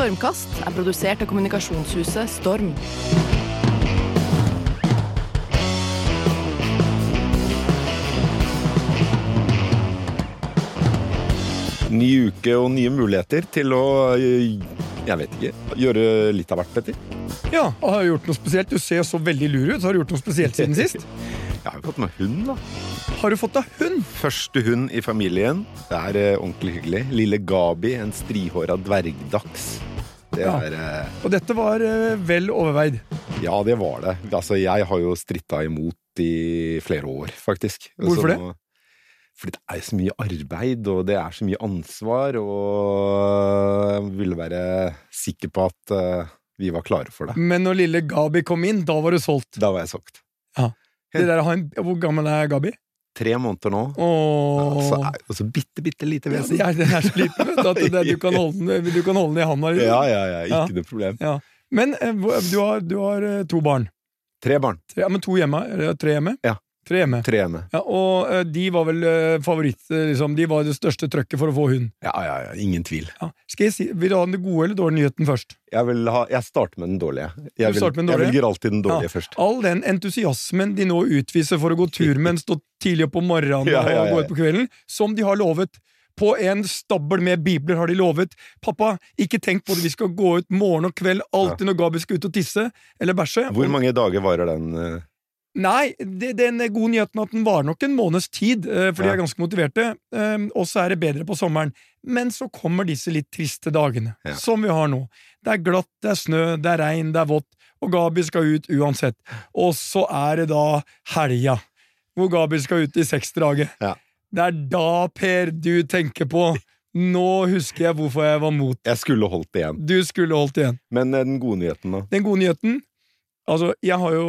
Stormkast er produsert av kommunikasjonshuset Storm. Ny uke og nye muligheter til å øh, Jeg vet ikke. Gjøre litt av hvert, Petter. Ja, og har du gjort noe spesielt? Du ser så veldig lur ut. Har du gjort noe spesielt siden sist? Jeg har jo fått meg hund, da. Har du fått deg hund? Første hund i familien. Det er eh, ordentlig hyggelig. Lille Gabi, en strihåra dvergdachs. Det Ja. er eh, Og dette var eh, vel overveid. Ja, det var det. Altså, jeg har jo stritta imot i flere år, faktisk. Hvorfor Så det? Fordi det er så mye arbeid, og det er så mye ansvar, og jeg ville være sikker på at eh, vi var klare for det. Men når lille Gabi kom inn, da var du solgt. Da var jeg solgt. Det der, hvor gammel er Gabi? Tre måneder nå. Åh. Så er så bitte, bitte lite vesen. Ja, den er så liten, vet du, at du, kan holde den, du kan holde den i handa. liksom. Ja, ja, ja. Ja. Ikke noe problem. Ja. Men eh, du har, du har eh, to barn. Tre barn. Tre, ja, men to hjemme? Tre hjemme? Ja. Tre hjemme. Tre hjemme. Ja, og uh, de var vel uh, favoritt, liksom. De var det største trøkket for å få hund. Ja, ja, ja. Ingen tvil. Ja. Skal jeg si, Vil du ha den gode eller dårlige nyheten først? Jeg, vil ha, jeg starter med den dårlige. Jeg, vil, den dårlige? jeg velger alltid den dårlige Ja. først. All den entusiasmen de nå utviser for å gå tur med en stå tidlig opp om morgenen Ja, og gå ut på kvelden, som de har lovet. På en stabel med bibler har de lovet. Pappa, ikke tenk på det, vi skal gå ut morgen og kveld alltid når Gabi skal ut og tisse eller bæsje. Hvor mange dager varer den? eh? Nei, det, den gode nyheten er at den varer nok en måneds tid, eh, for de er ganske motiverte. eh, Og så er det bedre på sommeren. Men så kommer disse litt triste dagene, Ja. som vi har nå. Det er glatt, det er snø, det er regn, det er vått, og Gabi skal ut uansett. Og så er det da helga, hvor Gabi skal ut i seksdraget. Ja. Det er da, Per, du tenker på Nå husker jeg hvorfor jeg var mot. Jeg skulle holdt igjen. Du skulle holdt igjen. Men eh, den gode nyheten, da? Den gode nyheten Altså, jeg har jo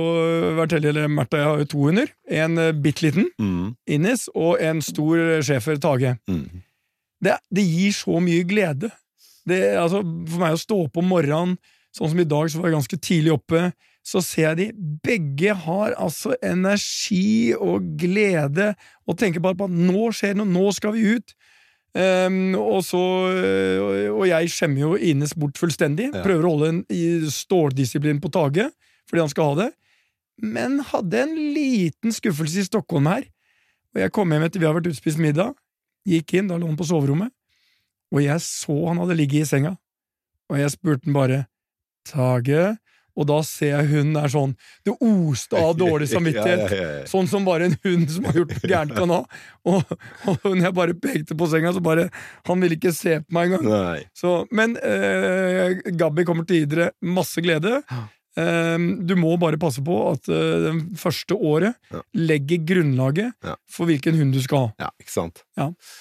vært heldig, eller Märtha, jeg har jo to hunder. En uh, bitte liten, Mm. Innis, og en stor eh, schæfer, Tage. Mm. Det, det gir så mye glede. Det, altså, for meg å stå opp om morgenen, sånn som i dag, så var jeg ganske tidlig oppe, så ser jeg de begge har altså energi og glede, og tenker bare på at nå skjer det noe, nå skal vi ut. Um, og så øh, Og jeg skjemmer jo Ines bort fullstendig. Ja. Prøver å holde en ståldisiplin på Tage, fordi han skal ha det. Men hadde en liten skuffelse i Stockholm her. Og jeg kom hjem etter vi har vært utspist middag. Gikk inn, da lå han på soverommet. Og jeg så han hadde ligget i senga. Og jeg spurte han bare Tage? Og da ser jeg hunden er sånn Det oste av dårlig samvittighet. Ja, ja, ja, ja. Sånn som bare en hund som har gjort noe gærent, kan ha. Og, og når jeg bare pekte på senga, så bare Han ville ikke se på meg engang. Så, men eh, Gabby kommer til å gi dere masse glede. Eh, du må bare passe på at eh, det første året Ja. legger grunnlaget Ja. for hvilken hund du skal ha. Ja, ikke sant.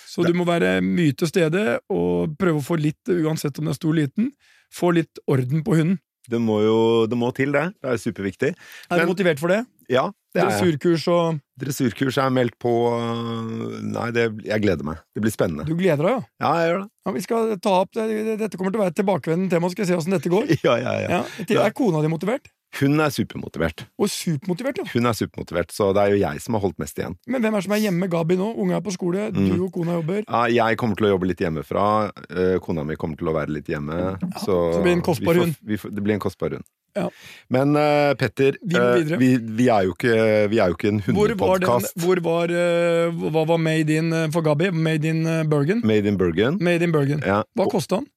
Så du må være mye til stede og prøve å få litt, uansett om det er stor eller liten, få litt orden på hunden. Det må jo det må til, det. Det er superviktig. Er du Men- motivert for det? Ja, det er jeg. Dressurkurs og Dressurkurs er meldt på øh, Nei, det, jeg gleder meg. Det blir spennende. Du gleder deg, ja? Ja, jeg gjør det. ja vi skal ta opp det. Dette kommer til å være et tilbakevendende tema, skal jeg se åssen dette går. Ja, ja, ja. Ja. Er kona di motivert? Hun er supermotivert. Og supermotivert, ja. Hun er supermotivert, så det er jo jeg som har holdt mest igjen. Men hvem er som er hjemme med Gabi nå? Unge er på skole, Mm. du og kona jobber. Ja, jeg kommer til å jobbe litt hjemmefra. øh, Kona mi kommer til å være litt hjemme. så så det en kostbar vi hund. vi Det blir en kostbar hund. Ja. Men uh, Petter, øh, vi, vi, er jo ikke, vi er jo ikke en Hvor var, den, hundepodkast. hvor var uh, Hva var Made in for Gabi? Made in Bergen? Made in Bergen. Made in Bergen. Ja, Hva kosta den?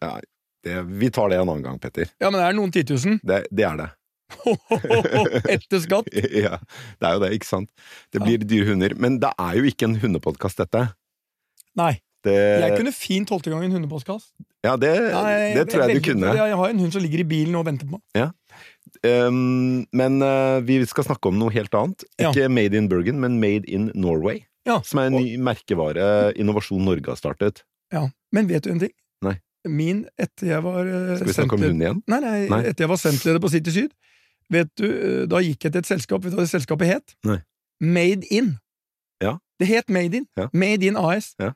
ja, det, vi tar det en annen gang, Petter. Ja, men det er noen titusen. Det, det er det. Etter skatt. ja, det er jo det, ikke sant? Det blir dyre hunder. Men det er jo ikke en hundepodkast, dette. Nei. Det, Jeg kunne fint holdt i gang en hundepodkast. ja, det, Nei, det tror jeg du kunne. Jeg har en hund som ligger i bilen og venter på meg. Um, men uh, vi skal snakke om noe helt annet. Ja. Ikke Made in Bergen, men Made in Norway. Ja. Som er en ny merkevare Innovasjon Norge har startet. Ja. Men vet du en ting? Nei. Min, etter jeg var eh, Skal vi snakke om hunden igjen? Nei, nei, Nei. etter jeg var sentleder på City Syd, vet du, eh, da gikk jeg til et selskap. Vet du hva det selskapet het? Nei. Made In. Ja. Det het Made In. Ja. Made In AS. Ja.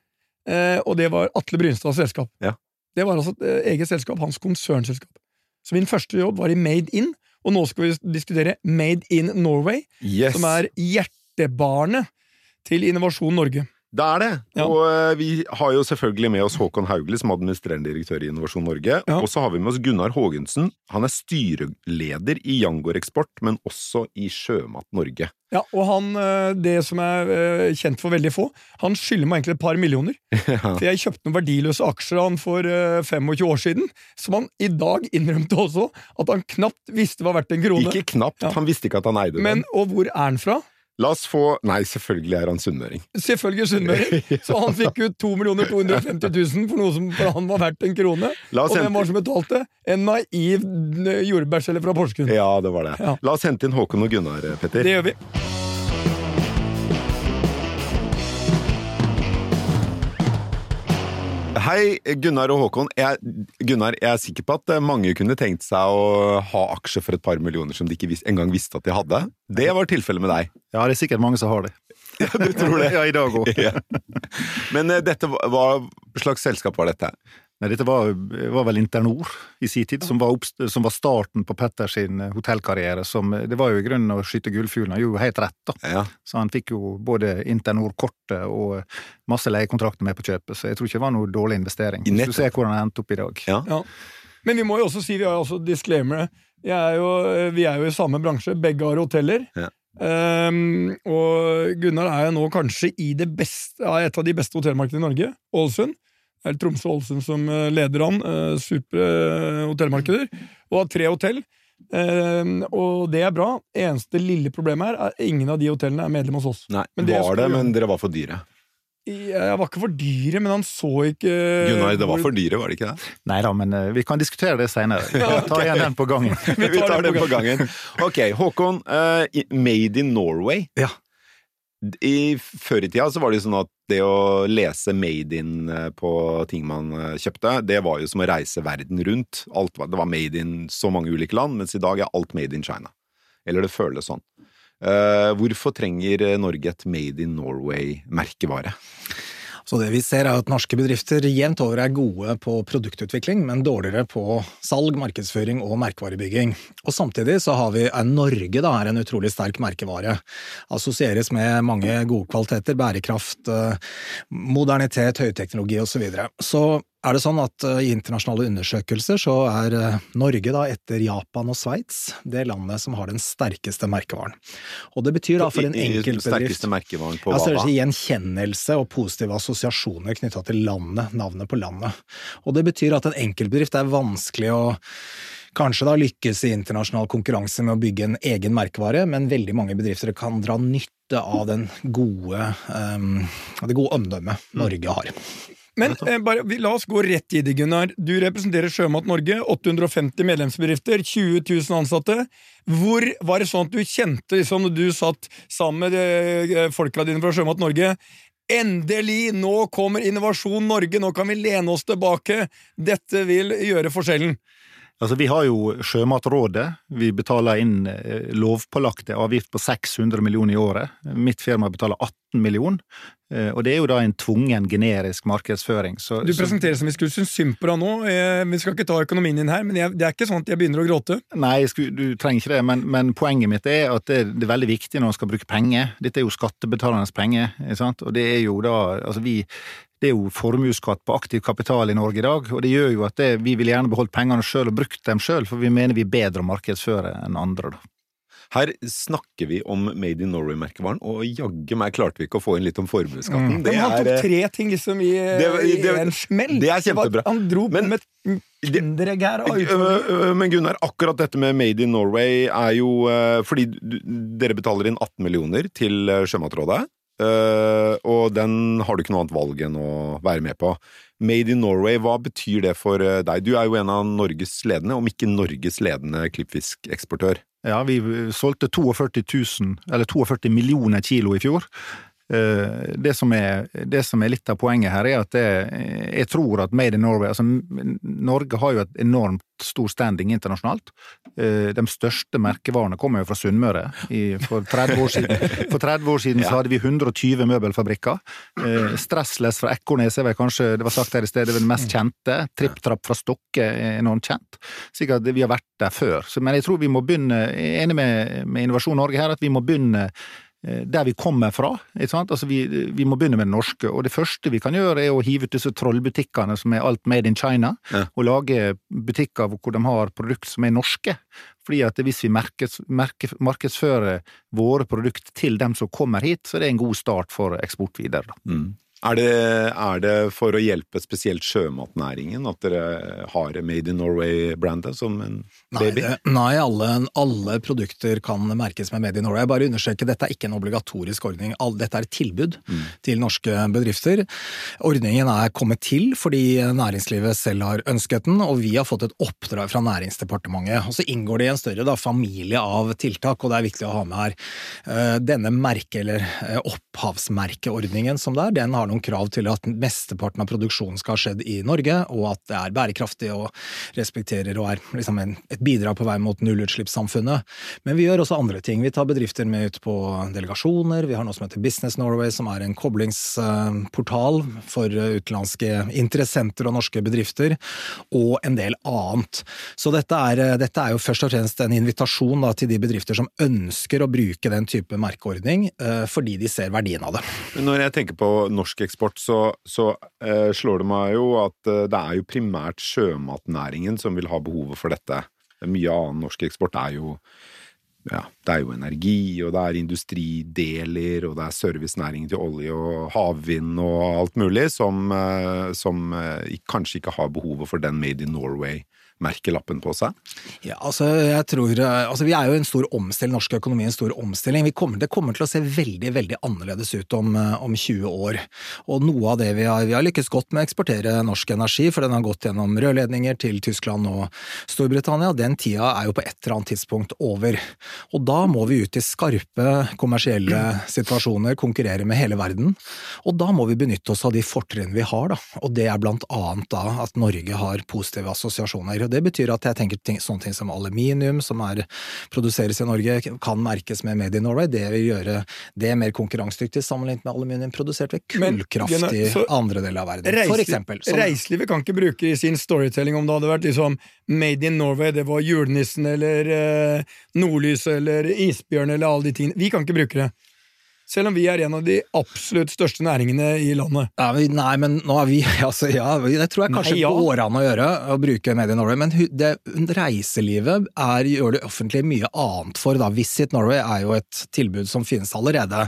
Eh, og det var Atle Brynstads selskap. Ja. Det var altså et eh, eget selskap, hans konsernselskap. Så min første jobb var i Made In, og nå skal vi diskutere Made in Norway, Yes! som er hjertebarnet til Innovasjon Norge. Det er det. Ja. Og eh, vi har jo selvfølgelig med oss Håkon Hauglie, som administrerende direktør i Innovasjon Norge. Ja. Og så har vi med oss Gunnar Haagensen. Han er styreleder i Jangor Eksport, men også i Sjømat Norge. Ja, og han, eh, det som er eh, kjent for veldig få, han skylder meg egentlig et par millioner. For jeg kjøpte noen verdiløse aksjer han for eh, 25 år siden, som han i dag innrømte også at han knapt visste var verdt en krone. Ikke knapt, Ja. han visste ikke at han eide Men, og hvor er han fra? La oss få Nei, selvfølgelig er han sunnmøring. Selvfølgelig sunnmøring. Så han fikk ut 2 250 000 for noe som for han var verdt en krone. Og hvem var det som betalte? En naiv eh, jordbærselger fra Porsgrunn. Ja, det var det. Ja. La oss hente inn Håkon og Gunnar, Petter. Det gjør vi. Hei, Gunnar og Håkon. Jeg, Gunnar, jeg er sikker på at eh, mange kunne tenkt seg å ha aksjer for et par millioner som de ikke engang visste at de hadde. Det var tilfellet med deg. Ja, det er sikkert mange som har det. Ja, du tror det? Ja, i dag òg. Ja. Men eh, dette hva slags selskap var dette? Nei, dette var, var vel Internor i sin tid, som var, oppst- som var starten på Petters sin eh, hotellkarriere. Som, eh, det var jo i grunnen å skyte gullfuglen. Han gjorde jo helt rett, da. Ja. Så han fikk jo både Internor-kortet og masse leiekontrakter med på kjøpet, så jeg tror ikke det var noe dårlig investering. Hvis du ser hvordan det endte opp i dag. Ja. Ja. Men vi må jo også si, vi har også disclaimere. Er vi er jo i samme bransje, begge har hoteller. Ja. Um, og Gunnar er jo nå kanskje i det beste, ja, et av de beste hotellmarkedene i Norge, Ålesund. Det er Tromsø og Ålesund som eh, leder an. Uh, supre eh, hotellmarkeder. Og har tre hotell. Ehm, og det er bra. Eneste lille problemet her er ingen av de hotellene er medlem hos oss. Nei, Men det var skulle det, men dere var for dyre. Jeg var ikke for dyre, men han så ikke Gunnar, det var for dyre, var det ikke det? Nei da, men eh, vi kan diskutere det seinere. Ta igjen den på gangen. Vi tar den på gangen. Ok, Håkon. Uh, made in Norway. Ja. I, før i tida så var det jo sånn at det å lese made in eh, på ting man eh, kjøpte, det var jo som å reise verden rundt. Alt det var made in så mange ulike land, mens i dag er alt made in China. Eller det føles sånn. Uh, hvorfor trenger Norge et Made in Norway-merkevare? Så det vi ser er at norske bedrifter jevnt over er gode på produktutvikling, men dårligere på salg, markedsføring og merkevarebygging. Og samtidig så har vi Norge da er en utrolig sterk merkevare. Assosieres med mange gode kvaliteter, bærekraft, eh, modernitet, høyteknologi osv. Så, videre. så er det sånn at eh, i internasjonale undersøkelser så er eh, Norge da etter Japan og Sveits det landet som har den sterkeste merkevaren. Og det betyr da for en enkeltbedrift Sterkeste merkevaren på hva det da? er Gjenkjennelse og positive assosiasjoner knytta til landet, navnet på landet. Og det betyr at en enkeltbedrift er vanskelig å kanskje da lykkes i internasjonal konkurranse med å bygge en egen merkevare, men veldig mange bedrifter kan dra nytte av den gode, um, det gode omdømmet Norge har. Men eh, bare, vi, la oss gå rett i det, Gunnar. Du representerer Sjømat Norge, 850 medlemsbedrifter, 20 000 ansatte. Hvor var det sånn at du kjente, liksom, når du satt sammen med eh, folka dine fra Sjømat Norge Endelig! Nå kommer Innovasjon Norge, nå kan vi lene oss tilbake! Dette vil gjøre forskjellen. Altså, vi har jo Sjømatrådet. Vi betaler inn eh, lovpålagte avgift på 600 millioner i året. Mitt firma betaler 18 millioner. Eh, Og det er jo da en tvungen generisk markedsføring. Så, Du presenterer som vi skulle synes synd på deg nå. Eh, vi skal ikke ta økonomien din her, men jeg, det er ikke sånn at jeg begynner å gråte. Nei, skulle, du trenger ikke det, men, men poenget mitt er at det, det er veldig viktig når man skal bruke penger. Dette er jo skattebetalernes penger, og det er jo da altså vi, det er jo formuesskatt på aktiv kapital i Norge i dag, og det gjør jo at det, vi vil gjerne beholdt pengene sjøl og brukt dem sjøl, for vi mener vi er bedre å markedsføre enn andre. da. Her snakker vi om Made in Norway-merkevaren, og jaggu meg klarte vi ikke å få inn litt om formuesskatten. Men han tok eh, tre ting liksom i, det var- i en smell. det er kjempebra. Han dro Men- med og utfordringer. Men Gunnar, akkurat dette med Made in Norway er jo Fordi du, dere betaler inn 18 millioner til Sjømatrådet, ø, og den har du ikke noe annet valg enn å være med på. Made in Norway, hva betyr det for deg? Du er jo en av Norges ledende, om ikke Norges ledende klippfiskeksportør. Ja, vi solgte 42 000, eller 42 millioner kilo i fjor. Eh, Det som, er, det som er litt av poenget her, er at det, jeg tror at Made in Norway altså Norge har jo et enormt stor standing internasjonalt. Eh, De største merkevarene kommer jo fra Sunnmøre. For 30 år siden, for 30 år siden så hadde vi 120 møbelfabrikker. Eh, Stressless fra Ekornes er vel kanskje det var sagt her i sted, det vel den mest kjente. Tripp-trapp fra Stokke er enormt kjent. Sikkert vi har vært der før. Så, men jeg tror vi må begynne, jeg er enig med, med Innovasjon Norge her, at vi må begynne der vi kommer fra. Altså vi, vi må begynne med det norske. Og det første vi kan gjøre, er å hive ut disse trollbutikkene som er alt made in China, Ja. og lage butikker hvor de har produkter som er norske. Fordi at hvis vi merkes, merke, markedsfører våre produkter til dem som kommer hit, så er det en god start for eksport videre. Mm. Er det, er det for å hjelpe spesielt sjømatnæringen at dere har Made in Norway-brandet som en Nei, baby? det, nei alle, alle produkter kan merkes med Made in Norway. Jeg bare understreke, dette er ikke en obligatorisk ordning. Dette er et tilbud Mm. til norske bedrifter. Ordningen er kommet til fordi næringslivet selv har ønsket den, og vi har fått et oppdrag fra Næringsdepartementet. Og så inngår det i en større da, familie av tiltak, og det er viktig å ha med her. Eh, Denne merke- eller eh, opphavsmerkeordningen som det er, den har noen krav til at mesteparten av produksjonen skal ha skjedd i Norge, og at det er bærekraftig og respekterer og er liksom en, et bidrag på vei mot nullutslippssamfunnet. Men vi gjør også andre ting. Vi tar bedrifter med ut på delegasjoner. Vi har noe som heter Business Norway, som er en koblingsportal for utenlandske interessenter og norske bedrifter, og en del annet. Så dette er, dette er jo først og fremst en invitasjon da, til de bedrifter som ønsker å bruke den type merkeordning, eh, fordi de ser verdien av det. Når jeg tenker på norsk eksport, så, så eh, slår det meg jo at eh, det er jo primært sjømatnæringen som vil ha behovet for dette. Mye annen norsk eksport er jo ja, det er jo energi, og det er industrideler, og det er servicenæringen til olje og havvind og alt mulig, som, eh, som eh, kanskje ikke har behovet for den Made in Norway-merkelappen på seg. Ja, altså, jeg tror, eh, altså, Vi er jo en stor omstilling, norsk økonomi er en stor omstilling. Kommer, det kommer til å se veldig veldig annerledes ut om, eh, om 20 år. Og noe av det vi har, vi har lykkes godt med å eksportere norsk energi, for den har gått gjennom rørledninger til Tyskland og Storbritannia. Den tida er jo på et eller annet tidspunkt over. Og da må vi ut i skarpe kommersielle situasjoner, konkurrere med hele verden. Og da må vi benytte oss av de fortrinn vi har, da. Og det er blant annet da at Norge har positive assosiasjoner. Og det betyr at jeg tenker ting, sånne ting som aluminium, som er, produseres i Norge, kan merkes med Made in Norway. Det vil gjøre det mer konkurransedyktig sammenlignet med aluminium produsert ved kullkraft Men, i andre deler av verden. Reisli, For eksempel. Som, Reiselivet kan ikke bruke i sin storytelling om det hadde vært liksom Made in Norway, det var julenissen eller eh, nordlyset eller isbjørn eller alle de tingene. Vi kan ikke bruke det. Selv om vi er en av de absolutt største næringene i landet. Nei, nei, men nå er vi altså, ja, Det tror jeg kanskje Nei, ja. går an å gjøre, å bruke Made in Norway. Men det, reiselivet er, gjør det offentlige mye annet for. Da. Visit Norway er jo et tilbud som finnes allerede.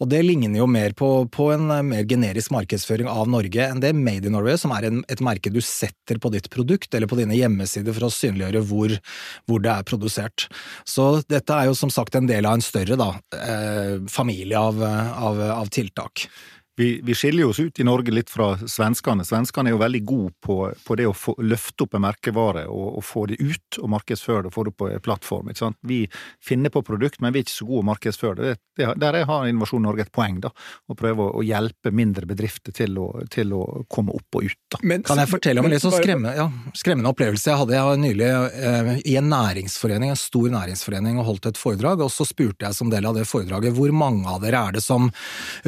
Og det ligner jo mer på, på en eh, mer generisk markedsføring av Norge enn det Made in Norway, som er en, et merke du setter på ditt produkt eller på dine hjemmesider for å synliggjøre hvor, hvor det er produsert. Så dette er jo som sagt en del av en større da, eh, familie av, av, av tiltak. Vi, vi skiller oss ut i Norge litt fra svenskene. Svenskene er jo veldig gode på, på det å få, løfte opp en merkevare og, og få det ut og markedsføre det, og få det på en plattform. Ikke sant? Vi finner på produkt, men vi er ikke så gode å markedsføre det. det der har Innovasjon Norge et poeng, da. Å prøve å, å hjelpe mindre bedrifter til å, til å komme opp og ut. da. Men- Kan jeg fortelle om en litt sånn skremmende, ja, skremmende opplevelse jeg hadde? Jeg nylig eh, i en næringsforening, en stor næringsforening, og holdt et foredrag, og så spurte jeg som del av det foredraget hvor mange av dere er det som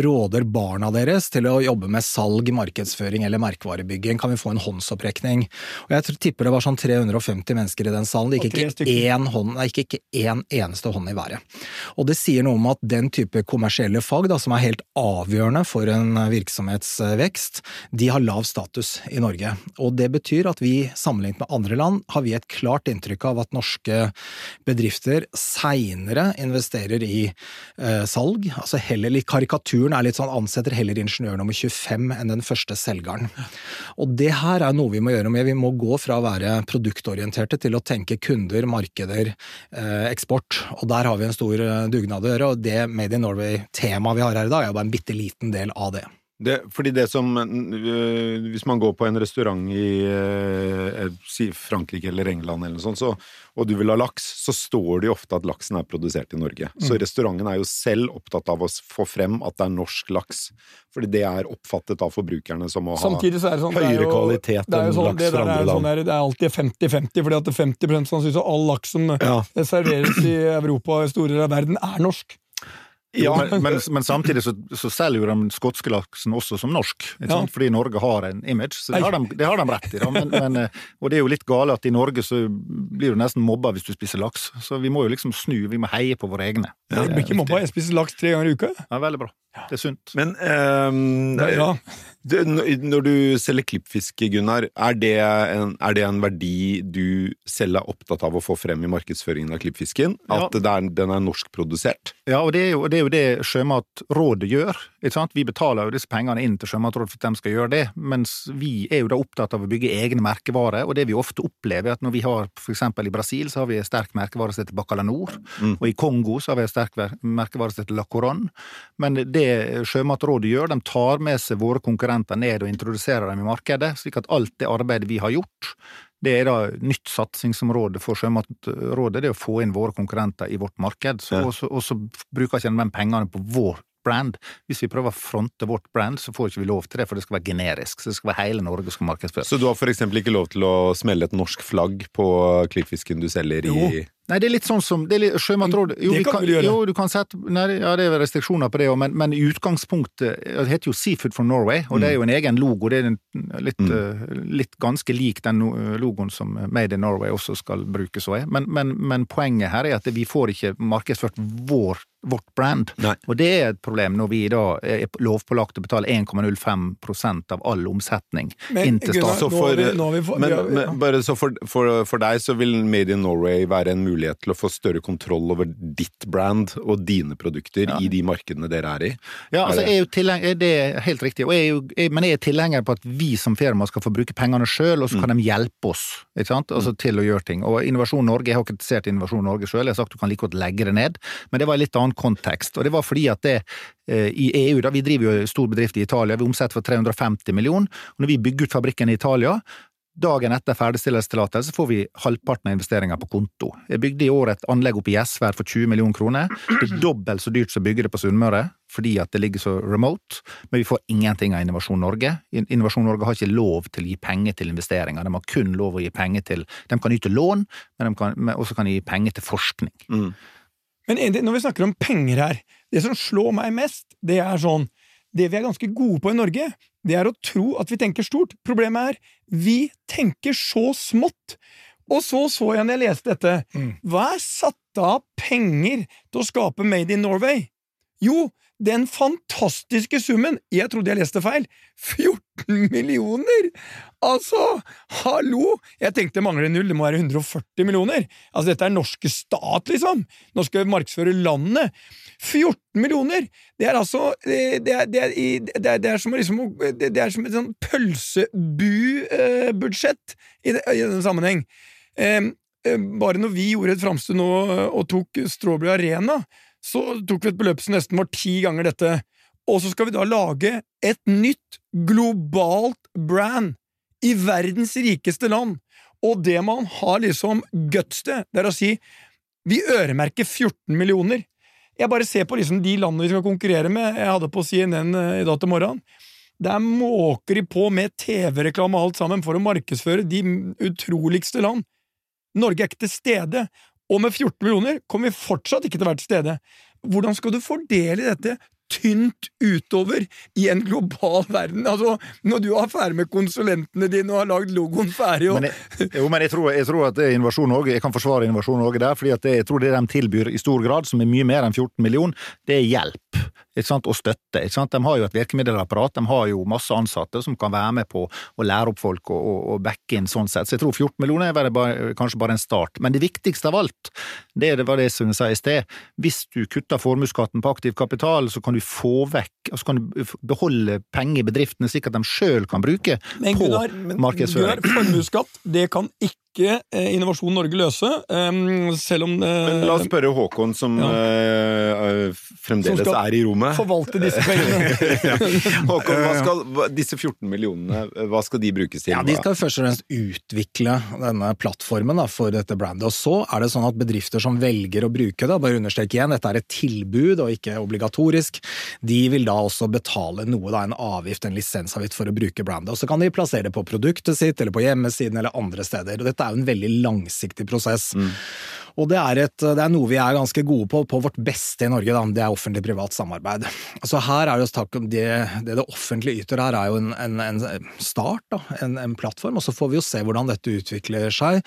råder barna deres til å jobbe med salg, markedsføring eller merkevarebygging? Kan vi få en håndsopprekning? Og jeg tipper det var sånn 350 mennesker i den salen. Det gikk ikke én hånd, nei, ikke, ikke én eneste hånd i været. Og det sier noe om at den type kommersielle fag, da, som er helt avgjørende for en virksomhetsvekst, de har lav status i Norge. Og det betyr at vi, sammenlignet med andre land, har vi et klart inntrykk av at norske bedrifter seinere investerer i eh, salg. Altså heller, Karikaturen er litt sånn ansetter heller ingeniør nummer 25 enn den første selgeren. Og det her er noe vi må gjøre med. Vi må gå fra å være produktorienterte til å tenke kunder, markeder, eh, eksport. Og der har vi en stor eh, dugnad å gjøre, og det Made in Norway-temaet vi har her i dag, er jo bare en bitte liten del av det. Det, fordi det som øh, Hvis man går på en restaurant i øh, si Frankrike eller England eller sånt, så, og du vil ha laks, så står det jo ofte at laksen er produsert i Norge. Så restauranten er jo selv opptatt av å få frem at det er norsk laks. Fordi det er oppfattet av forbrukerne som å ha er sånn det er høyere jo- kvalitet er enn sånn, laks fra andre land. sånn land. der, det er alltid 50-50, fordi at 50 sannsynligvis av all laks som Ja. serveres i Europa og store deler av verden, er norsk. Ja. Men, men, men samtidig så, så selger jo de skotske laksen også som norsk, ikke Ja. sant? fordi Norge har en image. Så det har de, det har de rett i. Da. Men, men, eh, og det er jo litt gale at i Norge så blir du nesten mobba hvis du spiser laks. Så vi må jo liksom snu, vi må heie på våre egne. Jeg blir ikke mobba, jeg spiser laks tre ganger i uka. Ja, veldig bra. Det er sunt. Men er Ja. Det, når du selger klippfisk, Gunnar, er det, en, er det en verdi du selv er opptatt av å få frem i markedsføringen av klippfisken? At Ja. det er, den er norskprodusert? Ja, og det er jo det, er jo det Sjømatrådet gjør. Vi betaler jo disse pengene inn til Sjømatrådet for at de skal gjøre det, mens vi er jo da opptatt av å bygge egne merkevarer. Og det vi ofte opplever, er at når vi har for eksempel i Brasil, så har vi en sterk merkevare som heter Bacalanor, Mm. og i Kongo så har vi en sterk merkevare som heter La Coron. Men det Sjømatrådet gjør, de tar med seg våre konkurrenter ned og introduserer dem i markedet, slik at alt det arbeidet vi har gjort, det er da nytt satsingsområde for Sjømatrådet, det er å få inn våre konkurrenter i vårt marked. Så, Ja. og, så, og så bruker ikke de pengene på vår brand. Hvis vi prøver å fronte vårt brand, så får ikke vi lov til det, for det skal være generisk. Så det skal være hele Norge som markedsføres. Så du har eksempel ikke lov til å smelle et norsk flagg på klippfisken du selger i Jo. Nei, det er litt sånn som det er litt, Sjømatråd jo, Det kan vi gjøre. Jo, du kan sette nei, Ja, det er restriksjoner på det òg, men, men i utgangspunktet Det heter jo Seafood from Norway, og det er jo en egen logo. Det er en, litt, Mm. uh, litt ganske lik den logoen som Made in Norway også skal brukes og er. Men, men, men poenget her er at vi får ikke markedsført vår, vårt brand. Nei. Og det er et problem når vi da er lovpålagt å betale 1,05% av all omsetning Men inn til staten. Men, bare så for, for, for deg så vil Made in Norway være en mulighet til å få større kontroll over ditt brand og dine produkter Ja. i de markedene dere er i? Ja, altså Er det- jeg er jo tilhenger, det er helt riktig, og jeg er jo, jeg, men jeg er tilhenger på at vi som firma skal få bruke pengene sjøl, og så kan de hjelpe oss ikke sant? Altså, til å gjøre ting. Og Innovasjon Norge, jeg har kritisert Innovasjon Norge sjøl, jeg har sagt du kan like godt legge det ned, men det var en litt annen kontekst. Og det var fordi at det eh, i EU, da, vi driver jo stor bedrift i Italia, vi omsetter for 350 millioner, og når vi bygger ut fabrikken i Italia, Dagen etter ferdigstillelsestillatelse får vi halvparten av investeringa på konto. Jeg bygde i år et anlegg oppe i Gjesvær for 20 millioner kroner. Det er dobbelt så dyrt som å bygge det på Sunnmøre, fordi at det ligger så remote, men vi får ingenting av Innovasjon Norge. Innovasjon Norge har ikke lov til å gi penger til investeringer, de har kun lov å gi penger til De kan yte lån, men de kan også kan de gi penger til forskning. Mm. Men når vi snakker om penger her, det som slår meg mest, det er sånn Det vi er ganske gode på i Norge, det er å tro at vi tenker stort. Problemet er, vi tenker så smått. Og så så jeg når jeg leste dette, Mm. hva er satt av penger til å skape Made in Norway? Jo, den fantastiske summen, jeg trodde jeg leste feil, 14 millioner! Altså, hallo! Jeg tenkte det mangler null, det må være 140 millioner. Altså, dette er norske stat, liksom. Nå skal vi markedsføre landet. 14 millioner! Det er altså Det, er, det, er, det, er, det er som liksom Det er som et sånn pølsebu-budsjett i, det- i denne sammenheng. Eh, eh, bare når vi gjorde et framstøt nå eh, og tok Strawberry Arena, så tok vi et beløp som nesten var ti ganger dette. Og så skal vi da lage et nytt globalt brand i verdens rikeste land. Og det man har liksom guts til, det er å si vi øremerker 14 millioner. Jeg bare ser på liksom de landene vi skal konkurrere med. Jeg hadde på CNN eh, i dag til morgenen. Der måker de på med TV-reklame og alt sammen for å markedsføre de utroligste land. Norge er ikke til stede, og med 14 millioner kommer vi fortsatt ikke til å være til stede. Hvordan skal du fordele dette tynt utover i en global verden? Altså, når du er ferdig med konsulentene dine og har lagd logoen ferdig og Men jeg, jo, men jeg tror, jeg tror at det er Innovasjon òg. jeg kan forsvare Innovasjon òg der, fordi at jeg tror det de tilbyr i stor grad, som er mye mer enn 14 millioner, det er hjelp og støtte. De har jo et virkemiddelapparat, de har jo masse ansatte som kan være med på å lære opp folk og, og, og backe inn sånn sett. Så jeg tror 14 millioner er bare, kanskje bare en start. Men det viktigste av alt, det, det var det som jeg sa i sted, hvis du kutter formuesskatten på aktiv kapital, så kan du få vekk, og så kan du beholde penger i bedriftene slik at de sjøl kan bruke Men på Gunnar, men markedsføring. Gunnar, formuesskatt, det kan ikke eh, Innovasjon Norge løse, em, selv om eh, Men la oss spørre Håkon, som Ja. eh, fremdeles Som er i rommet. forvalte disse pengene. ja. Håkon, hva skal, disse 14 millionene, hva skal de brukes til? Ja, De skal først og fremst utvikle denne plattformen da, for dette brandet. Og så er det sånn at bedrifter som velger å bruke det, bare understreke igjen, dette er et tilbud og ikke obligatorisk, de vil da også betale noe, da, en avgift, en lisensavgift for å bruke brandet. Og så kan de plassere det på produktet sitt, eller på hjemmesiden, eller andre steder. Og dette er jo en veldig langsiktig prosess. Og det er, et, det er, noe vi er ganske gode på, på vårt beste i Norge, da. det er offentlig-privat samarbeid. Så her er det, det, det det offentlige yter her, er jo en, en, en start, da. En, en, plattform, og så får vi jo se hvordan dette utvikler seg.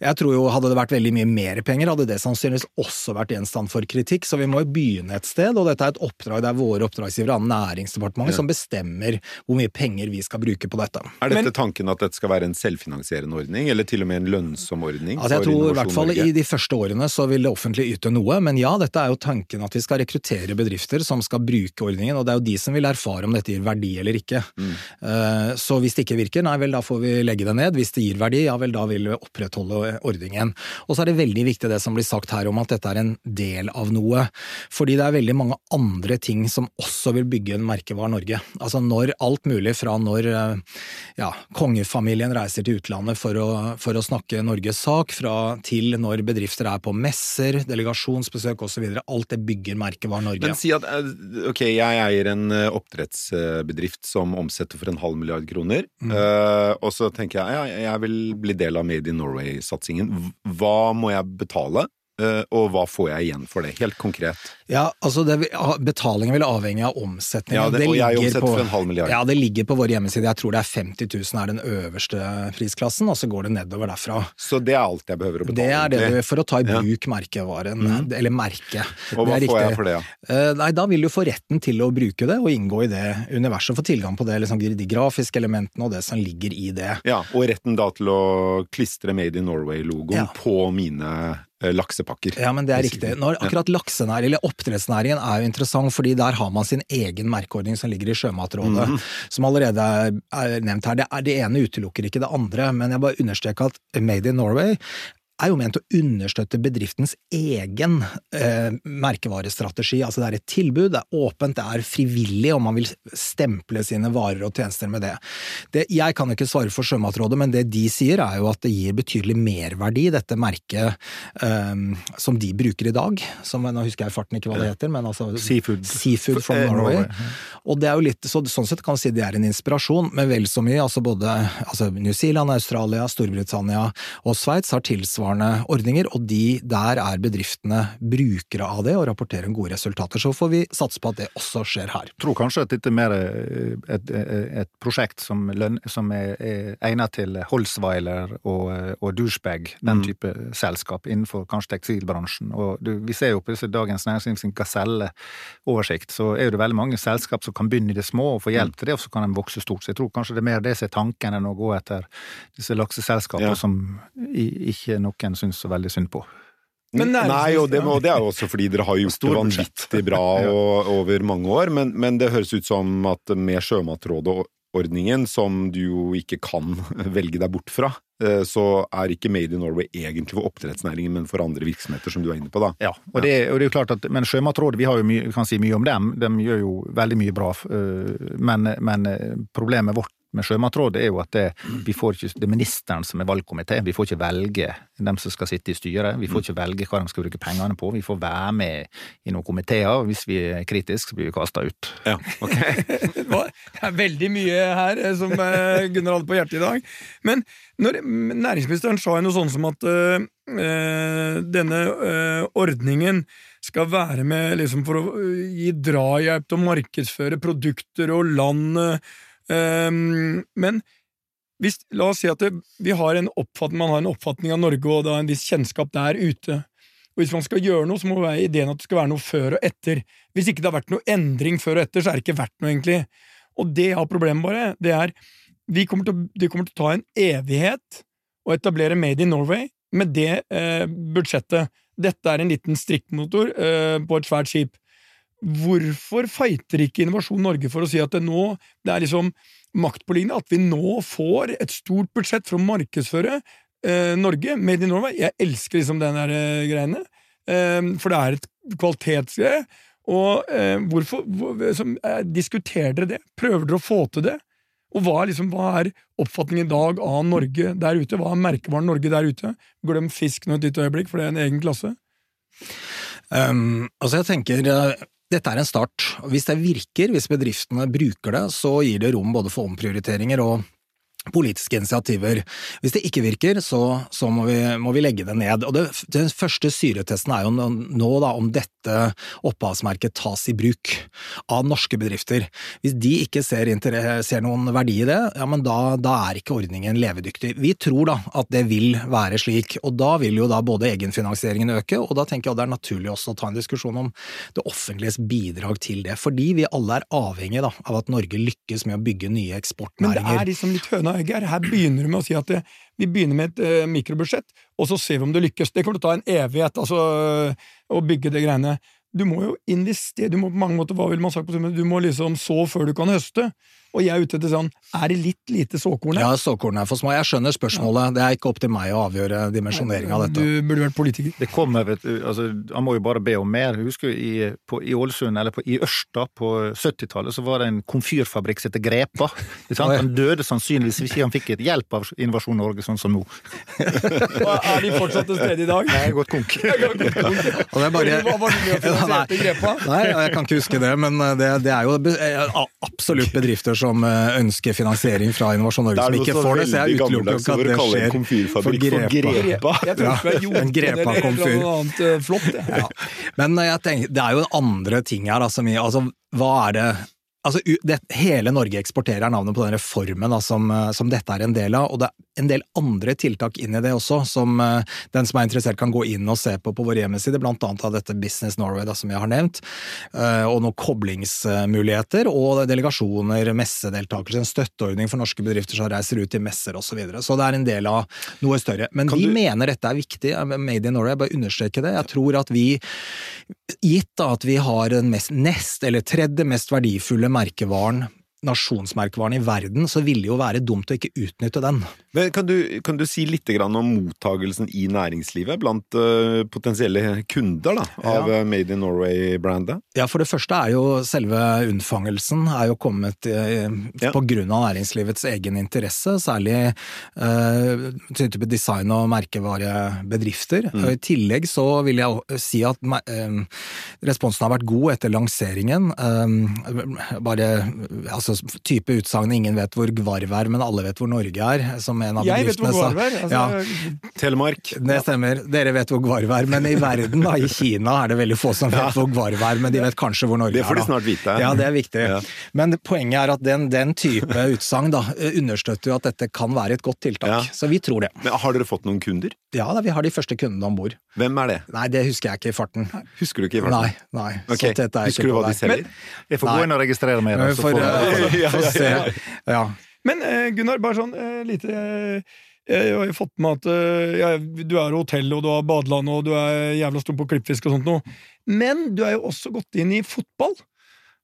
Jeg tror jo hadde det vært veldig mye mer penger, hadde det sannsynligvis også vært gjenstand for kritikk, så vi må jo begynne et sted, og dette er et oppdrag det er våre oppdragsgivere, Næringsdepartementet, ja. som bestemmer hvor mye penger vi skal bruke på dette. Er dette Men, tanken at dette skal være en selvfinansierende ordning, eller til og med en lønnsom ordning? Altså jeg tror i hvert fall i de første årene så vil det offentlige yte noe, men ja, dette er jo tanken at vi skal rekruttere bedrifter som skal bruke ordningen, og det er jo de som vil erfare om dette gir verdi eller ikke. Mm. Uh, så hvis det ikke virker, nei vel, da får vi legge det ned. Hvis det gir verdi, ja vel, da vil vi opprettholde ordningen. Og så er det veldig viktig det som blir sagt her om at dette er en del av noe, fordi det er veldig mange andre ting som også vil bygge en merkevare Norge. Altså når alt mulig fra når eh, ja, kongefamilien reiser til utlandet for å, for å snakke Norges sak, fra til når bedrifter er på messer, delegasjonsbesøk osv. Alt det bygger merkevaren Norge. Men si at eh, ok, jeg eier en eh, oppdrettsbedrift som omsetter for en halv milliard kroner, mm. uh, og så tenker jeg ja, jeg vil bli del av Made in Norway-satsingen. Hva må jeg betale? Eh, og hva får jeg igjen for det, helt konkret? Ja, altså det, Betalingen vil avhenge av omsetningen. Ja, det, det og jeg omsetter for en halv milliard. Ja, det ligger på vår hjemmeside. Jeg tror det er 50 000 er den øverste prisklassen, og så går det nedover derfra. Så det er alt jeg behøver å betale? Det er det du, for å ta i bruk ja. merkevaren, mm. eller merket. Og hva får jeg for det? Ja? Uh, nei, Da vil du få retten til å bruke det og inngå i det universet, og få tilgang på det, liksom, de grafiske elementene og det som ligger i det. Ja, Og retten da til å klistre Made in Norway-logoen ja. på mine Eh, laksepakker. Ja, men det er riktig. Når akkurat laksenæringen, eller oppdrettsnæringen, er jo interessant, fordi der har man sin egen merkeordning som ligger i Sjømatrådet, mm. som allerede er nevnt her. Det, er, det ene utelukker ikke det andre, men jeg bare understreker at Made in Norway er jo ment å understøtte bedriftens egen eh, merkevarestrategi. Altså det er et tilbud, det er åpent, det er frivillig om man vil stemple sine varer og tjenester med det. det. Jeg kan ikke svare for Sjømatrådet, men det de sier er jo at det gir betydelig merverdi, dette merket eh, som de bruker i dag. Som, nå husker jeg farten ikke hva det heter, men altså Seafood, seafood from Norway. Og det er jo litt, så, Sånn sett kan man si det er en inspirasjon, men vel så mye. altså Både altså New Zealand, Australia, Storbritannia og Sveits har tilsvarende tilsvarende ordninger, og de, der er bedriftene brukere av det og rapporterer om gode resultater. Så får vi satse på at det også skjer her. Jeg tror kanskje at dette er mer eh, et, et prosjekt som, løn, som er, er, egnet til Holzweiler og, og Douchebag, den mm. type selskap innenfor kanskje tekstilbransjen. Og du, vi ser jo på disse Dagens Næringsliv sin Gaselle-oversikt, så er det veldig mange selskap som kan begynne i det små og få hjelp mm. til det, og så kan de vokse stort. Så jeg tror kanskje det er mer det som er tanken enn å gå etter disse lakseselskapene ja. som ikke noe noen syns så veldig synd på. Nei, og det, og det, er jo også fordi dere har gjort det vanvittig bra og, over mange år, men, men, det høres ut som at med Sjømatrådet-ordningen, som du jo ikke kan velge deg bort fra, eh, så er ikke Made in Norway egentlig for oppdrettsnæringen, men for andre virksomheter, som du er inne på, da. Ja, og det, og det er jo klart at, men Sjømatrådet, vi har jo mye, kan si mye om dem, de gjør jo veldig mye bra, eh, men, men eh, problemet vårt med Sjømatrådet er jo at det, vi får ikke, det er ministeren som er valgkomité. Vi får ikke velge dem som skal sitte i styret. Vi får ikke velge hva de skal bruke pengene på. Vi får være med i noen komiteer. Hvis vi er kritiske, så blir vi kasta ut. Ja, ok. det er veldig mye her eh, som eh, Gunnar hadde på hjertet i dag. Men når næringsministeren sa noe sånt som at øh, denne øh, ordningen skal være med liksom, for å gi drahjelp til å markedsføre produkter og landet men hvis, la oss si at det, har en man har en oppfatning av Norge og da en viss kjennskap der ute. Og Hvis man skal gjøre noe, så må være ideen at det skal være noe før og etter. Hvis ikke det har vært noe endring før og etter, så er det ikke verdt noe, egentlig. Og det jeg har problemet bare. Det er vi kommer til, Det kommer til å ta en evighet å etablere Made in Norway med det eh, budsjettet. Dette er en liten strikkmotor eh, på et svært skip. Hvorfor fighter ikke Innovasjon Norge for å si at det nå det er liksom maktpåliggende at vi nå får et stort budsjett for å markedsføre eh, Norge, Made in Norway? Jeg elsker liksom den der eh, greiene, eh, for det er et kvalitetsgreie. Og eh, hvorfor hvor, som, eh, Diskuterer dere det? Prøver dere å få til det? Og hva er, liksom, hva er oppfatningen i dag av Norge der ute? Hva er merkevaren Norge der ute? Glem fisk nå et lite øyeblikk, for det er en egen klasse. Um, altså jeg tenker eh, dette er en start. Hvis det virker, hvis bedriftene bruker det, så gir det rom både for omprioriteringer og politiske initiativer. Hvis det ikke virker, så, så må, vi, må, vi, legge det ned. Og det, Den første syretesten er jo nå da, om dette opphavsmerket tas i bruk av norske bedrifter. Hvis de ikke ser, ser noen verdi i det, ja, men da, da, er ikke ordningen levedyktig. Vi tror da at det vil være slik, og da vil jo da både egenfinansieringen øke, og da tenker jeg det er naturlig også å ta en diskusjon om det offentliges bidrag til det. Fordi vi alle er avhengige da, av at Norge lykkes med å bygge nye eksportnæringer. Men det er liksom litt høna Egger. Her begynner du med å si at det, vi begynner med et uh, mikrobudsjett, og så ser vi om det lykkes. Det kommer til å ta en evighet altså, å bygge det greiene. Du må jo investere, du må på mange måter, hva vil man sagt på du må liksom så før du kan høste. Og jeg er ute etter sånn, er det litt lite såkorn her? Ja, såkorn er for små. Jeg skjønner spørsmålet, ja. det er ikke opp til meg å avgjøre dimensjoneringa av dette. Du burde vært politiker. Det kommer, vet du, altså, Han må jo bare be om mer. Jeg husker i, på, i Ålesund, eller på, i Ørsta på 70-tallet, så var det en komfyrfabrikk som het Grepa. Han døde sannsynligvis hvis han fikk et hjelp av Innovasjon Norge, sånn som nå. er de fortsatt et sted i dag? Nei, gått konk. Og det er bare... Hva var det med å Grepa? Nei, jeg kan ikke huske det, men det, det er jo absolutt bedrifter som som eh, ønsker finansiering fra Innovasjon Norge som ikke får det, så jeg utelukker ikke at det skjer for Grepa. grepa. Jeg tror ja, en Grepa-komfyr. Eh, ja. Men eh, jeg tenker, det er jo andre ting her. Altså, altså, hva er det Altså, det, hele Norge eksporterer navnet på den reformen da, som, som, dette er en del av, og det er en del andre tiltak inn i det også, som uh, den som er interessert kan gå inn og se på på vår hjemmeside, blant annet av dette Business Norway da, som jeg har nevnt, uh, og noen koblingsmuligheter, og delegasjoner, messedeltakelse, en støtteordning for norske bedrifter som reiser ut i messer osv. Så, videre. så det er en del av noe større. Men kan vi du... mener dette er viktig, Made in Norway, jeg bare understreker det. Jeg tror at vi, gitt da at vi har den mest, nest eller tredje mest verdifulle merkevaren nasjonsmerkevaren i verden, så ville det jo være dumt å ikke utnytte den. Men kan, du, kan du si litt om mottagelsen i næringslivet blant uh, potensielle kunder da, av ja. Eh, Made in Norway-brandet? Ja, for det første er jo selve unnfangelsen er jo kommet uh, ja. på grunn av næringslivets egen interesse, særlig uh, type design- og merkevarebedrifter. Mm. I tillegg så vil jeg si at responsen har vært god etter lanseringen. bare altså type utsagn 'ingen vet hvor Gvarv er, men alle vet hvor Norge er', som en av Jeg vet hvor Gvarv er! Altså, ja. Telemark. Det stemmer. Dere vet hvor Gvarv er, men i verden, da, i Kina, er det veldig få som vet ja. hvor Gvarv er, men de vet kanskje hvor Norge er. Det får de snart vite. Ja, det er viktig. Ja. Men poenget er at den, den type utsagn understøtter jo at dette kan være et godt tiltak. Så vi tror det. Men Har dere fått noen kunder? Ja, da, vi har de første kundene om bord. Hvem er det? Nei, Det husker jeg ikke i farten. Husker du ikke i farten? Nei. nei. Okay. husker du hva de selger? jeg får gå inn og registrere meg. Da, så får, få se. Ja. Men eh, Gunnar, bare sånn eh, lite eh, jeg har fått med at ja, du er hotell, og du har badeland, og du er jævla stor på klippfisk og sånt noe. Men du er jo også gått inn i fotball.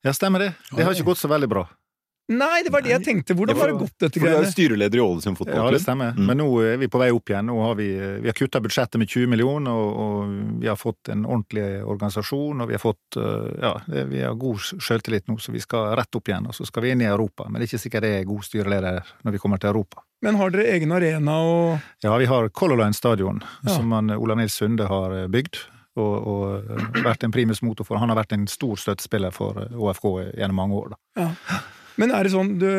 Ja, stemmer det. Det har ikke gått så veldig bra. Nei, det var det jeg tenkte. Hvordan har det gått, dette greiene? Du er styreleder i Ålesund fotballklubb. Ja, det stemmer. Mm. Men nå er vi på vei opp igjen. Nå har vi, vi har kutta budsjettet med 20 millioner, og, og, vi har fått en ordentlig organisasjon, og vi har fått ja, vi har god sjøltillit nå, så vi skal rett opp igjen. Og så skal vi inn i Europa. Men det er ikke sikkert det er god styreleder når vi kommer til Europa. Men har dere egen arena og Ja, vi har Color Line stadion, ja. som man, Olav Nils Sunde har eh, bygd. Og, og, vært en primus motor for. Han har vært en stor støttespiller for ÅFK gjennom mange år. Da. Ja. Men er det sånn, du,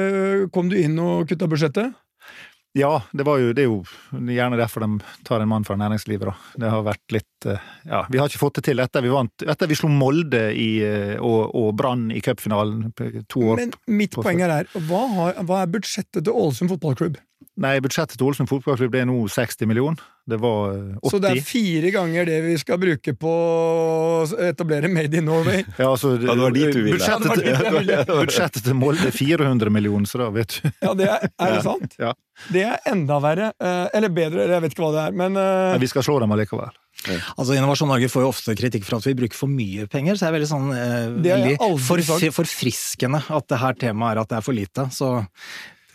kom du inn og kutta budsjettet? Ja, det, jo, det, er jo gjerne derfor de tar en mann fra næringslivet, da. Det har vært litt eh, Ja, vi har ikke fått det til etter vi vant Etter vi slo Molde i, eh, og, og Brann i cupfinalen to år Men mitt poeng er hva, har, hva er budsjettet til Ålesund fotballklubb? Nei, budsjettet til Ålesund fotballklubb er nå 60 millioner. Det var 80. Så det er fire ganger det vi skal bruke på å etablere Made in Norway? Ja, altså, ja, det var dit du ville. Budsjettet, ja, budsjettet til Molde er 400 millioner, så da vet du. Ja, det er, er det sant? Ja. Det er enda verre. Eh, eller bedre, jeg vet ikke hva det er, men uh... Vi skal slå dem allikevel. Ja. Altså Innovasjon Norge får jo ofte kritikk for at vi bruker for mye penger, så det er veldig sånn eh, veldig for, forfriskende at det her temaet er at det er for lite. Så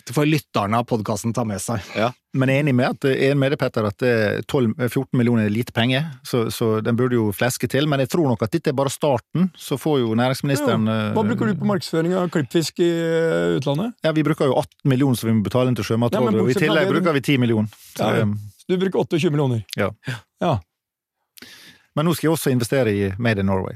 det får lytterne av podkasten ta med seg. Ja, Men jeg er enig med, at, enig med det, Petter, at 12, 14 eh, millioner er lite penger, så, så, den burde jo fleske til. Men jeg tror nok at dette er bare starten, så får jo næringsministeren ja. Hva bruker du på markedsføring av klippfisk i eh, utlandet? Ja, Vi bruker jo 18 millioner som vi må betale inn til Sjømatrådet, og i tillegg bruker vi 10 millioner. Så, ja, du bruker 28 millioner? Ja. ja. Men nå skal jeg også investere i Made in Norway.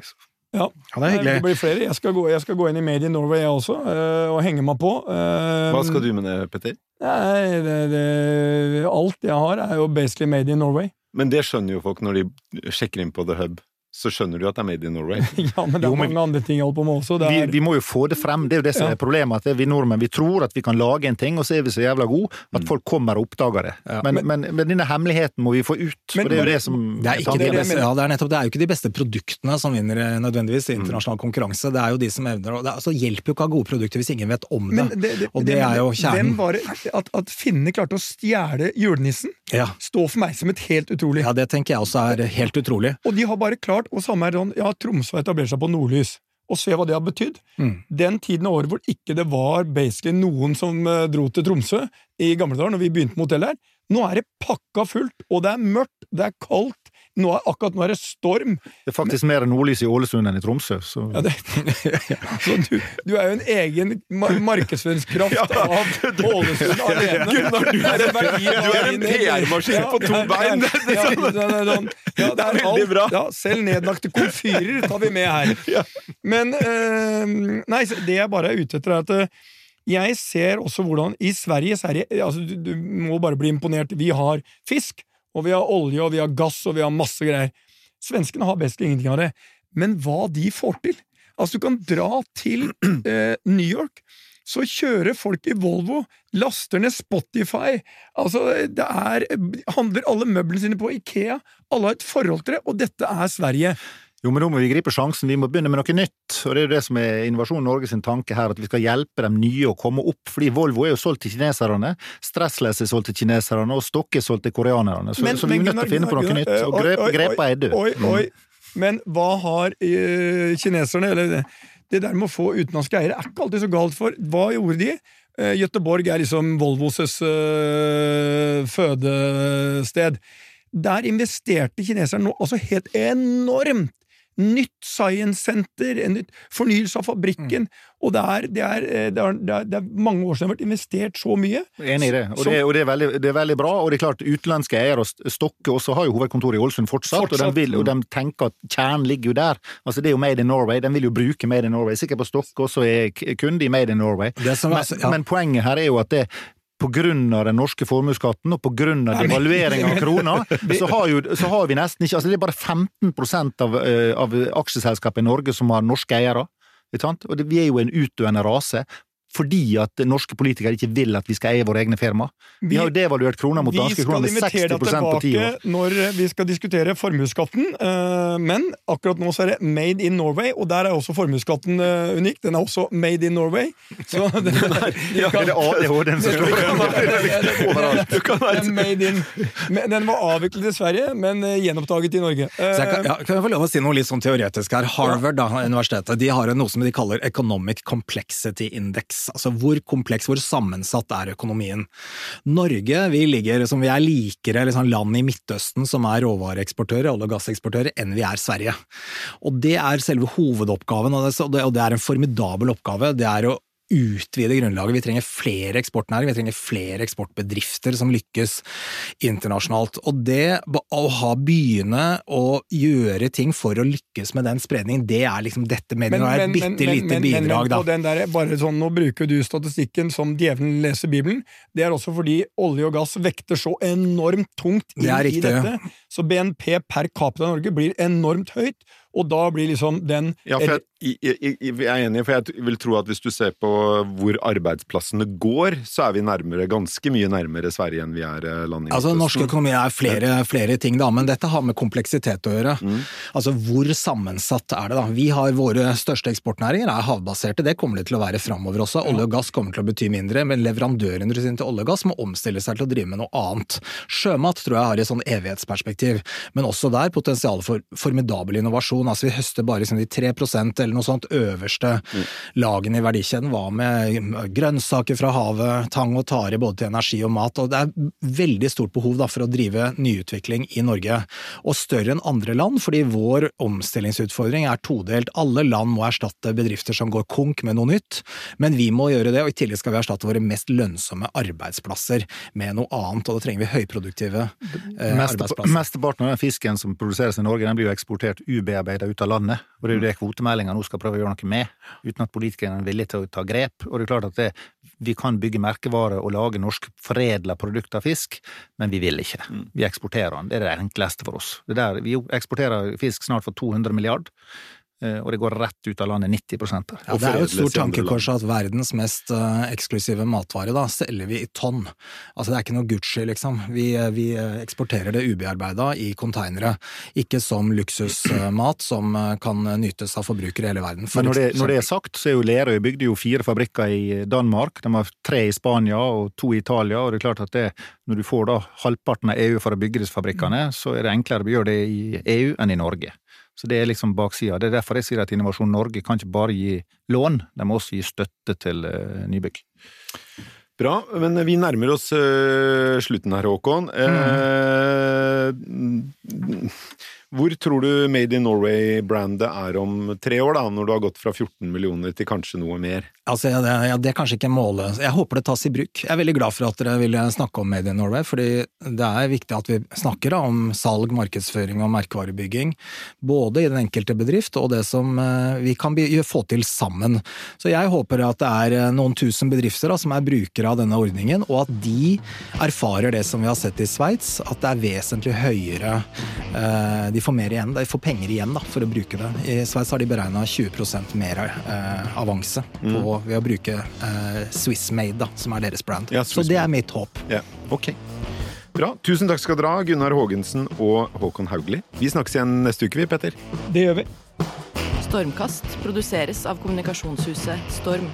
Ja, Ja, det er hyggelig. Det blir flere. Jeg skal gå, jeg skal gå inn i Made in Norway, jeg også, eh, og henge meg på. Eh, Hva skal du med det, Petter? Nei, det, det, alt jeg har, er jo basically Made in Norway. Men det skjønner jo folk når de sjekker inn på The Hub. Så skjønner du at det er made in Norway. Ja, men det er Jo, men- mange andre ting jeg holder på med også. Det Vi, er, vi må jo få det frem, det er jo det som Ja. er problemet. At vi nordmenn vi tror at vi kan lage en ting, og så er vi så jævla gode at folk kommer og oppdager det. Ja. Men, men, men denne hemmeligheten må vi få ut, Men- og det er jo det som Det er, ikke det de er beste, ja, det er nettopp, det er jo ikke de beste produktene som vinner eh, nødvendigvis i internasjonal konkurranse. Det er jo de som evner det er- altså, hjelper jo ikke å ha gode produkter hvis ingen vet om det. det, det, og det er jo Hvem kjernen. var det, at, at finnene klarte å stjele julenissen, Ja. står for meg som et helt utrolig. ja, det tenker jeg også er helt utrolig. Og de har bare klart, og samme er sånn, ja, Tromsø har etablert seg på nordlys. Og se hva det har betydd. Mm. Den tiden av året hvor ikke det var basically noen som eh, dro til Tromsø i gamle dager, når vi begynte med hotell her, nå er det pakka fullt, og det er mørkt, det er kaldt, nå akkurat nå er det storm. Det er faktisk mer nordlys i Ålesund enn i Tromsø. Så. Ja, det, så du, du er jo en egen mar markedsføringskraft av Ålesund alene. Gunnar, du er du er en. PR-maskin på to bein. Ja, det ja, det er Veldig bra. Ja, selv nedlagte komfyrer tar vi med her. Men øh, Nei, det jeg bare er ute etter, er at eh, jeg ser også hvordan I Sverige, Sverige altså, du, du må bare bli imponert. Vi har fisk, og vi har olje, og vi har gass, og vi har masse greier. Svenskene har best ingenting av det. Men hva de får til Altså, du kan dra til eh, New York, så kjører folk i Volvo, laster ned Spotify Altså, det er Handler alle møblene sine på Ikea. Alle har et forhold til det, og dette er Sverige. Jo, men da må vi gripe sjansen. Vi må begynne med noe nytt. Og det er jo det som er Innovasjon Norge sin tanke her, at vi skal hjelpe de nye å komme opp. Fordi Volvo er jo solgt til kineserne, Stressless er solgt til kineserne, og Stokke er solgt til koreanerne. Så, Men- så vi er nødt til å finne på noe Gunnar, nytt. Og grep, oi, grepa er død. Oi, oi. Men hva har øh, kineserne Eller det, det der med å få utenlandske eiere er ikke alltid så galt, for hva gjorde de? Uh, Göteborg er liksom Volvos øh, fødested. Der investerte kineserne nå altså helt enormt! Nytt science-senter, en nytt fornyelse av fabrikken. Og det er, det, er, eh, det, er, det, er, det er mange år siden det har vært investert så mye. Enig i det. Og, det, og det, er veldig, det er veldig bra. Og det er klart, utenlandske eiere og Stokke også har jo hovedkontor i Ålesund fortsatt, Fortsatt. Og, de vil, og de tenker at kjernen ligger jo der. Altså Det er jo Made in Norway. De vil jo bruke Made in Norway. Sikkert på Stokke også er kunde i Made in Norway. Det som er- men, ja. men poenget her er jo at det av den norske formuesskatten og av devaluering av krona, så har, jo, så har vi nesten ikke altså Det er bare 15% av, eh, av aksjeselskapet i Norge som har norske eiere. Og det, vi er jo en utdøende rase. Fordi at norske politikere ikke vil at vi skal eie våre egne firma. Vi, har jo devaluert krona mot danske kroner med 60 deg på ti år. tilbake når vi skal diskutere formuesskatten, eh, men akkurat nå så er det Made in Norway, og der er også formuesskatten eh, unik. Den er også Made in Norway. Så den, Ja, er det ADHD-en som slår overalt? Den, den var avviklet i Sverige, men eh, gjenoppdaget i Norge. Så jeg kan, ja, kan jeg få lov å si noe litt sånn teoretisk her? Harvard, da, universitetet, de har noe som de kaller Economic Complexity Index. Altså hvor kompleks, hvor sammensatt er økonomien? Norge, vi ligger som vi er likere liksom, land i Midtøsten som er råvareeksportører, olje- og gasseksportører, enn vi er Sverige. Og det er selve hovedoppgaven, og det er en formidabel oppgave. Det er å utvide grunnlaget. Vi trenger flere eksportnæringer, vi trenger flere eksportbedrifter som lykkes internasjonalt. Og det å ha byene og gjøre ting for å lykkes med den spredningen, det er liksom dette mediet. det er et bitte lite bidrag, da. på den der, bare sånn, Nå bruker du statistikken som djevelen leser Bibelen. Det er også fordi olje og gass vekter så enormt tungt inn Det i dette. Så BNP per capita i Norge blir enormt høyt, og da blir liksom den Ja, for jeg, jeg, jeg, jeg er enig, for jeg vil tro at hvis du ser på hvor arbeidsplassene går, så er vi nærmere, ganske mye nærmere Sverige enn vi er landet land i Altså, Norsk økonomi er flere, flere ting, da, men dette har med kompleksitet å gjøre. Mm. Altså, Hvor sammensatt er det? da? Vi har Våre største eksportnæringer er havbaserte, det kommer det til å være framover også. Olje og gass kommer til å bety mindre, men leverandørindustrien til olje og gass må omstille seg til å drive med noe annet. Sjømat tror jeg har et sånn evighetsperspektiv, men også der potensial for formidabel innovasjon. Altså, Vi høster bare liksom de 3 eller noe sånt øverste lagene i verdikjeden. Hva med grønnsaker fra havet, tang og tare både til energi og mat? og Det er veldig stort behov da, for å drive nyutvikling i Norge, og større enn andre land, fordi vår omstillingsutfordring er todelt. Alle land må erstatte bedrifter som går konk med noe nytt, men vi må gjøre det, og i tillegg skal vi erstatte våre mest lønnsomme arbeidsplasser med noe annet, og da trenger vi høyproduktive eh, Mest, arbeidsplasser. Mesteparten av den fisken som produseres i Norge, den blir jo eksportert ubearbeida ut av landet. Og det er jo det kvotemeldinga nå skal prøve å gjøre noe med, uten at politikerne er villige til å ta grep. Og det er klart at det, vi kan bygge merkevare og lage norsk foredla produkt av fisk, men vi vil ikke. Vi eksporterer den. Det er det enkleste for oss. Det der, vi eksporterer fisk snart for 200 milliard. Eh, og det går rett ut av landet 90 der. Ja, det er jo et stort tankekors at verdens mest uh, eksklusive matvare da, selger vi i tonn. Altså Det er ikke noe Gucci, liksom. Vi, uh, vi eksporterer det ubearbeida i konteinere. Ikke som luksusmat som kan nytes av forbrukere i hele verden. For Men når det, når det, er sagt, så er jo Lerøy bygde jo fire fabrikker i Danmark. De har tre i Spania og to i Italia. og det er klart at det, når du får da halvparten av EU for å bygge disse fabrikkene, så er det enklere å gjøre det i EU enn i Norge. Så det er liksom baksida. Det er derfor jeg sier at Innovasjon Norge kan ikke bare gi lån, de må også gi støtte til uh, nybygg. Bra, men vi nærmer oss uh, slutten her, Håkon. Mm. Uh, hvor tror du Made in Norway-brandet er om tre år, da, når du har gått fra 14 millioner til kanskje noe mer? Altså, ja, det, ja, det, er kanskje ikke målet. Jeg håper det tas i bruk. Jeg er veldig glad for at dere vil snakke om Made in Norway, fordi det er viktig at vi snakker da, om salg, markedsføring og merkevarebygging. Både i den enkelte bedrift og det som uh, vi kan få til sammen. Så jeg håper at det er uh, noen tusen bedrifter da, som er brukere av denne ordningen, og at de erfarer det som vi har sett i Sveits, at det er vesentlig høyere eh, de får mer igjen, de får penger igjen da, for å bruke det. I Sveits har de beregna 20 mer eh, avanse mm. ved å bruke eh, Swissmade, som er deres brand. Ja, Så det er mitt håp. Ja, ok. Bra. Tusen takk skal dere ha, Gunnar Haagensen og Håkon Haugli. Vi snakkes igjen neste uke, vi, Petter. Det gjør vi. Stormkast produseres av kommunikasjonshuset Storm.